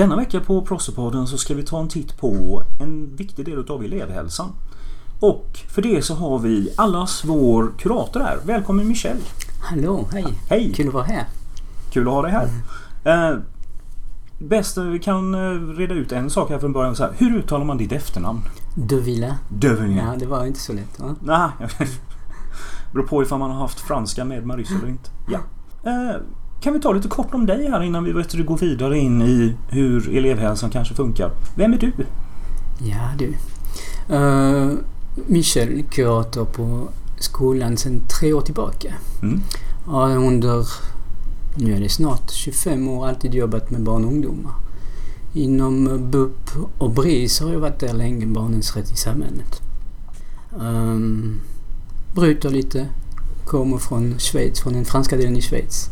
Denna vecka på Prossepodden så ska vi ta en titt på en viktig del av elevhälsan. Och för det så har vi allas vår kurator här. Välkommen Michelle! Hallå, hej! Hej! Kul att vara här. Kul att ha dig här. Eh, bäst vi kan eh, reda ut en sak här från början. Så här, hur uttalar man ditt efternamn? Duvila. Dövingen. Ja, det var inte så lätt va? Nej. Beror på ifall man har haft franska med Maurice eller inte. Ja. Eh, kan vi ta lite kort om dig här innan vi vet du, går vidare in i hur elevhälsan kanske funkar. Vem är du? Ja du. Uh, Michel, kurator på skolan sedan tre år tillbaka. Mm. Har under, nu är det snart 25 år, alltid jobbat med barn och ungdomar. Inom BUP och BRIS har jag varit där länge, Barnens rätt i samhället. Um, bryter lite, kommer från Schweiz, från den franska delen i Schweiz.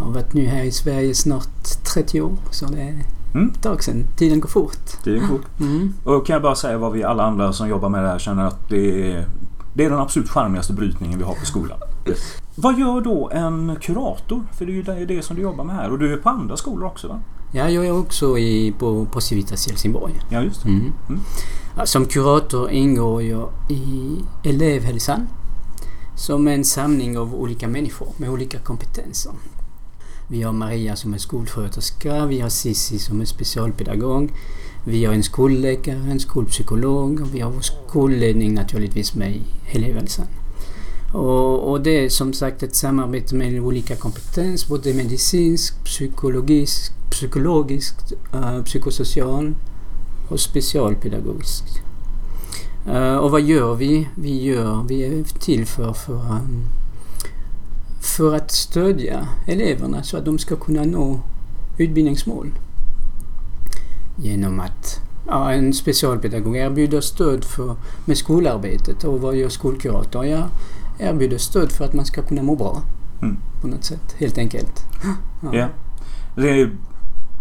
Har varit nu här i Sverige snart 30 år, så det är Mm. ett tag sedan. Tiden går fort. Det är fort. Mm. Och kan jag bara säga vad vi alla andra som jobbar med det här känner att det är, det är den absolut charmigaste brytningen vi har på skolan. Vad gör då en kurator? För det är ju det, som du jobbar med här och du är på andra skolor också va? Ja, jag är också i, på, på Civitas i Helsingborg. Ja just. Mm. Mm. Som kurator ingår jag i elevhälsan som är en samling av olika människor med olika kompetenser. Vi har Maria som är skolsköterska, vi har Sissi som är specialpedagog, vi har en skolläkare, en skolpsykolog och vi har vår skolledning naturligtvis med i elevhälsan. Och, och det är som sagt ett samarbete med olika kompetens, både medicinsk, psykologisk, psykologisk, uh, eh, psykosocial och specialpedagogisk. Uh, eh, och vad gör vi? Vi, gör, vi är till för, för, um, mm, för att stödja eleverna så att de ska kunna nå utbildningsmål. Genom att ja, en specialpedagog erbjuder stöd för, med skolarbetet och vad gör skolkurator? Jag erbjuder stöd för att man ska kunna må bra. Mm. På något sätt, helt enkelt. Ja. Det är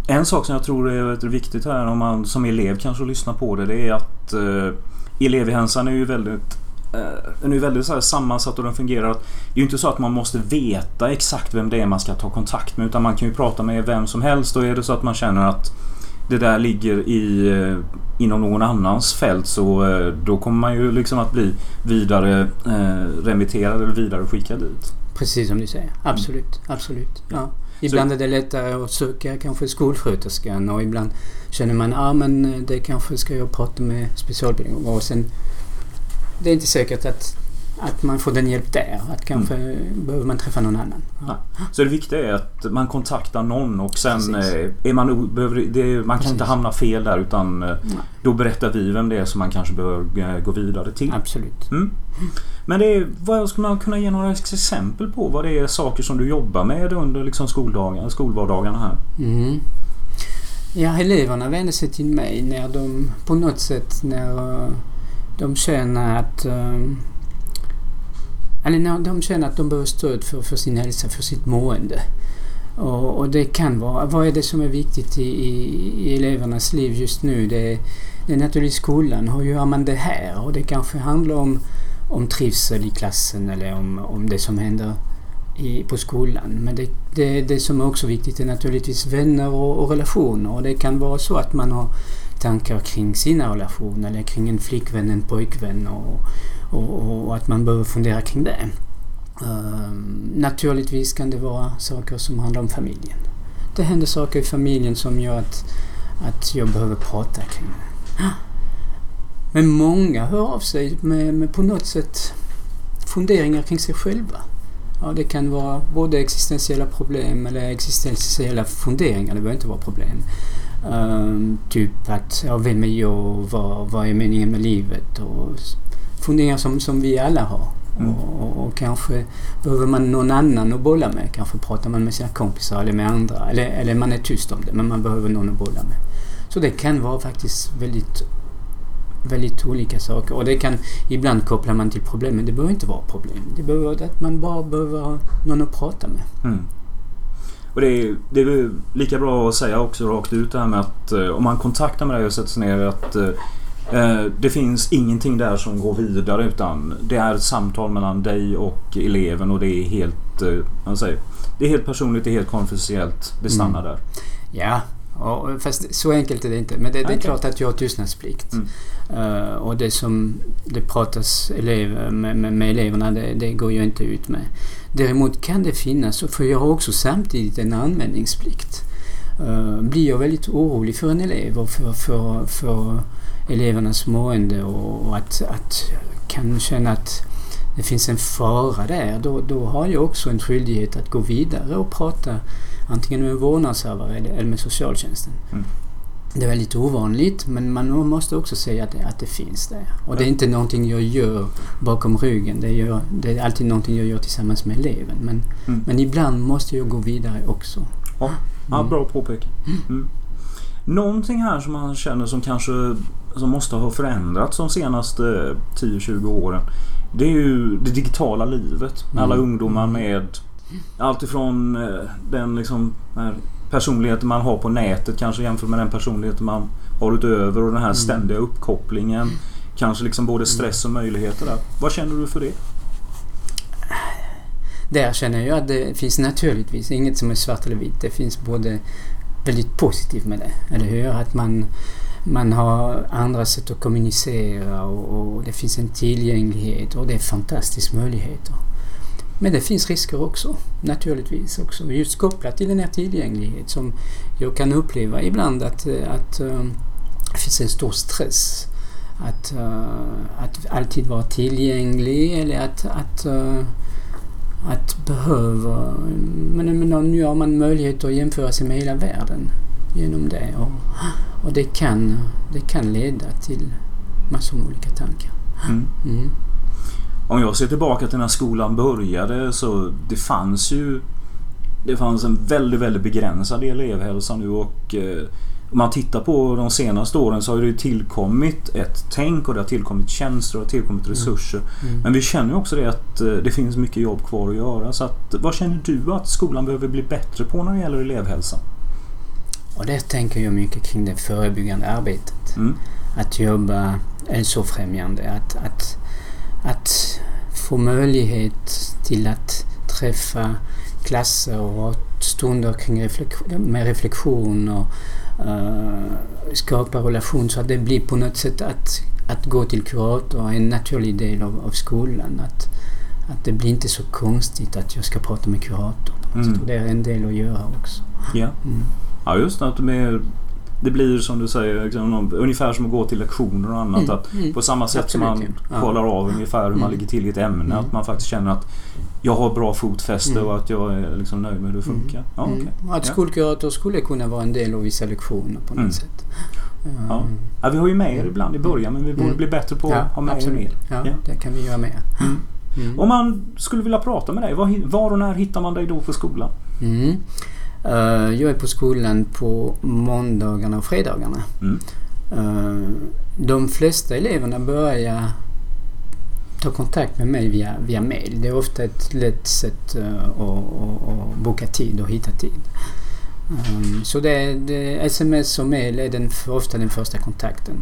en sak som jag tror är viktigt här om man som elev kanske lyssnar på det. Det är att eh, elevhälsan är ju väldigt den är väldigt så här sammansatt och den fungerar. Det är ju inte så att man måste veta exakt vem det är man ska ta kontakt med utan man kan ju prata med vem som helst och är det så att man känner att det där ligger i, eh, inom någon annans fält så eh, då kommer man ju liksom att bli vidare eh, remitterad eller vidare skickad dit. Precis som du säger. Absolut. Absolut. Ja. Ibland är det lättare att söka kanske skolsköterskan och ibland känner man att ah, men det kanske ska jag prata med specialpedagog och sen det är inte säkert att, att man får den hjälp där. Att kanske mm. behöver man träffa någon annan. Ja. Så det viktiga är att man kontaktar någon och sen är man, behöver, det, man kan Precis. inte hamna fel där utan Nej. då berättar vi vem det är som man kanske behöver gå vidare till. Absolut. Mm. Men det är, vad skulle man kunna ge några exempel på vad det är saker som du jobbar med under liksom skoldagar, skolvardagarna här? Mm. Ja, eleverna vänder sig till mig när de på något sätt när de känner att ehm, eller när de känner att de behöver stöd för, för sin hälsa, för sitt mående. Och, och, det kan vara, vad är det som är viktigt i, i, i elevernas liv just nu? Det, det är naturligtvis skolan. Hur gör man det här? Och det kanske handlar om, om trivsel i klassen eller om, om det som händer i, på skolan. Men det, det, det som är också viktigt är naturligtvis vänner och, och relationer. Och det kan vara så att man har tankar kring sina relationer eller kring en flickvän, en pojkvän och, och, och att man behöver fundera kring det. Uh, naturligtvis kan det vara saker som handlar om familjen. Det händer saker i familjen som gör att, att jag behöver prata kring det. Men många hör av sig med, med på något sätt funderingar kring sig själva. Ja, det kan vara både existentiella problem eller existentiella funderingar, det behöver inte vara problem. Um, typ att, ja, vem är jag? Vad, vad är meningen med livet? Och funderingar som, som vi alla har. Mm. Och, och, och, kanske behöver man någon annan att bolla med. Kanske pratar man med sina kompisar eller med andra. Eller, eller man är tyst om det, men man behöver någon att bolla med. Så det kan vara faktiskt väldigt, väldigt olika saker. Och det kan, ibland kopplar man till problem, men det behöver inte vara problem. Det behöver att man bara behöver någon att prata med. Mm. Och det är, det är lika bra att säga också rakt ut det här med att eh, om man kontaktar med dig och sätter sig ner att eh, det finns ingenting där som går vidare utan det är ett samtal mellan dig och eleven och det är helt, eh, man säger, det är helt personligt, det är helt konfidentiellt. Det stannar mm. där. Ja, Och, fast så enkelt är det inte. Men det, det är klart att jag har tystnadsplikt. Mm. Eh, och det som det pratas elev, med, med, med eleverna, det, det går jag inte ut med. Däremot kan det finnas, för jag har också samtidigt en anmälningsplikt. Uh, blir jag väldigt orolig för en elev och för, för, för elevernas mående och, och att, att kan känna att det finns en fara där, då, då har jag också en skyldighet att gå vidare och prata antingen med vårdnadshavare eller, eller med socialtjänsten. Mm. Det är väldigt ovanligt men man måste också säga att det, att det finns där. Och det är inte någonting jag gör bakom ryggen. Det, gör, det är alltid någonting jag gör tillsammans med eleven. Men, Mm. men ibland måste jag gå vidare också. Ja, ja Mm. bra påpekan. Mm. Någonting här som man känner som kanske som måste ha förändrats de senaste 10-20 åren. Det är ju det digitala livet. Med alla Mm. ungdomar med allt ifrån eh, den liksom här personligheten man har på nätet kanske jämfört med den personligheten man har utöver och den här ständiga uppkopplingen. Kanske liksom både stress och möjligheter där. Vad känner du för det? Där känner jag att det finns naturligtvis inget som är svart eller vitt. Det finns både väldigt positivt med det, eller hur? Att man, man har andra sätt att kommunicera och, och det finns en tillgänglighet och det är fantastiska möjligheter. Men det finns risker också, naturligtvis också. Just kopplat till den här tillgänglighet som jag kan uppleva ibland att, eh, att eh, det finns en stor stress. Att, eh, att alltid vara tillgänglig eller att, att eh, att behöva... Men, men nu har man möjlighet att jämföra sig med hela världen genom det. Och, och det, kan, det kan leda till massor med olika tankar. Mm. Mm. Om jag ser tillbaka till när skolan började så det fanns ju Det fanns en väldigt, väldigt begränsad elevhälsa nu och eh, om man tittar på de senaste åren så har det tillkommit ett tänk och det har tillkommit tjänster och det har tillkommit resurser. Mm. Men vi känner ju också det att eh, det finns mycket jobb kvar att göra. Så att, vad känner du att skolan behöver bli bättre på när det gäller elevhälsa? Och där tänker jag mycket kring det förebyggande arbetet. Mm. Att jobba hälsofrämjande. Att, att, att få möjlighet till att träffa klasser och ha stunder kring reflek- med reflektion och eh, skapa relation så att det blir på något sätt att, att gå till kurator en naturlig del av, av skolan. Att, att det blir inte så konstigt att jag ska prata med kuratorn. Mm. Det är en del att göra också. Ja. Mm. ja, just det. Att det, är, det blir som du säger liksom, ungefär som att gå till lektioner och annat. Mm, Att mm. På samma sätt som Absolut, man ja. Ja. kollar av ungefär hur man Mm. ligger till i ett ämne. Mm. Att man faktiskt känner att jag har bra fotfäste Mm. och att jag är liksom nöjd med hur det funkar. Ja. Och Att Ja. skolkurator skulle kunna vara en del av vissa lektioner på något sätt. Ja. Ja, vi har ju med er ibland i början men vi borde bli bättre på att ha med er absolut. mer. Ja, Ja. det kan vi göra. Mm. Om man skulle vilja prata med dig, var, var och när hittar man dig då på skolan? Eh, jag är på skolan på måndagarna och fredagarna. Mm. Eh, de flesta eleverna börjar ta kontakt med mig via, via mail. Det är ofta ett lätt sätt eh, att, att, att boka tid och hitta tid. Um, så det, det, sms och mail är den, ofta den första kontakten.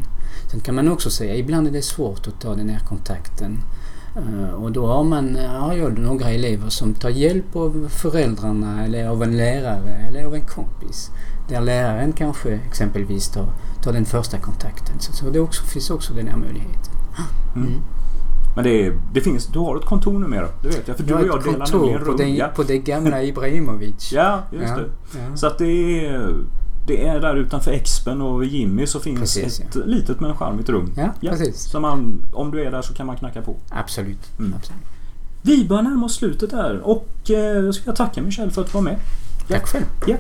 Sen kan man också säga ibland är det svårt att ta den här kontakten. Eh, och då har, man, har jag några elever som tar hjälp av föräldrarna eller av en lärare eller av en kompis. Där läraren kanske exempelvis tar, tar den första kontakten. Så, så det också, finns också den här möjligheten. Mm. Mm. Men det, är, det finns, du har ett kontor numera, det vet jag. För du Jag och har jag delar nämligen på, rum. den, Ja. på det gamla Ibrahimovic. ja, just Ja, det. ja. Så att det är, det är där utanför Expen och Jimmy så finns Precis, ett litet men charmigt rum. Ja, Ja. precis. Så man, om du är där så kan man knacka på. Absolut. Mm. Absolut. Vi börjar närma oss slutet där och eh, jag ska tacka Michel för att du var med. Ja. Tack själv. Ja.